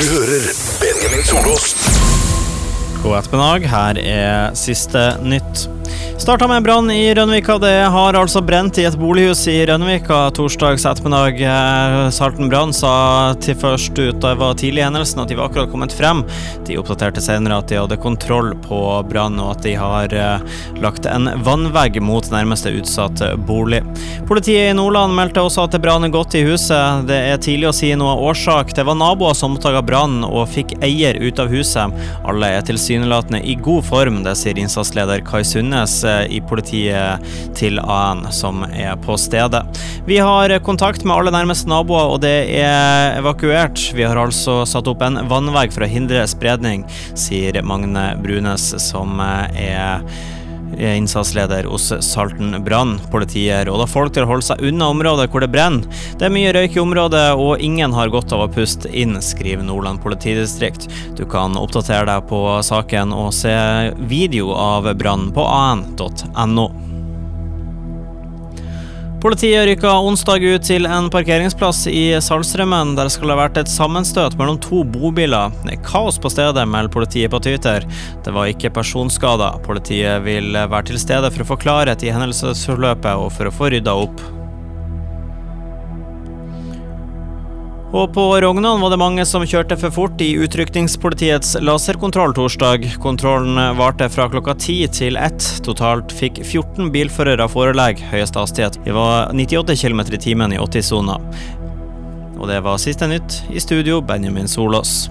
Du hører Benjamin Solås. God ettermiddag, her er siste nytt. Starta med brann i Rønvika. Det har altså brent i et bolighus i Rønvika torsdags ettermiddag. Eh, Salten brann sa til først ut da det var tidlig i hendelsen at de var akkurat kommet frem. De oppdaterte senere at de hadde kontroll på brann, og at de har eh, lagt en vannvegg mot nærmeste utsatt bolig. Politiet i Nordland meldte også at det branner godt i huset. Det er tidlig å si noe årsak. Det var naboer som oppdaga brannen og fikk eier ut av huset. Alle er tilsynelatende i god form, det sier innsatsleder Kai Sundnes eh, i politiet til AN, som er på stedet. Vi har kontakt med alle nærmeste naboer, og det er evakuert. Vi har altså satt opp en vannvegg for å hindre spredning, sier Magne Brunes, som er innsatsleder hos Salten brann. Politiet råder folk til å holde seg unna området hvor det brenner. Det er mye røyk i området, og ingen har godt av å puste inn, skriver Nordland politidistrikt. Du kan oppdatere deg på saken og se video av brannen på an.no. Politiet rykka onsdag ut til en parkeringsplass i Saltstraumen. Der det skal ha vært et sammenstøt mellom to bobiler. Det er kaos på stedet, melder politiet på Twitter. Det var ikke personskader. Politiet vil være til stede for å få klarhet i hendelsesforløpet og for å få rydda opp. Og på Rognan var det mange som kjørte for fort i utrykningspolitiets laserkontroll torsdag. Kontrollen varte fra klokka ti til ett. Totalt fikk 14 bilførere forelegg. Høyeste hastighet Det var 98 km i timen i 80-sona. Og det var siste nytt. I studio, Benjamin Solås.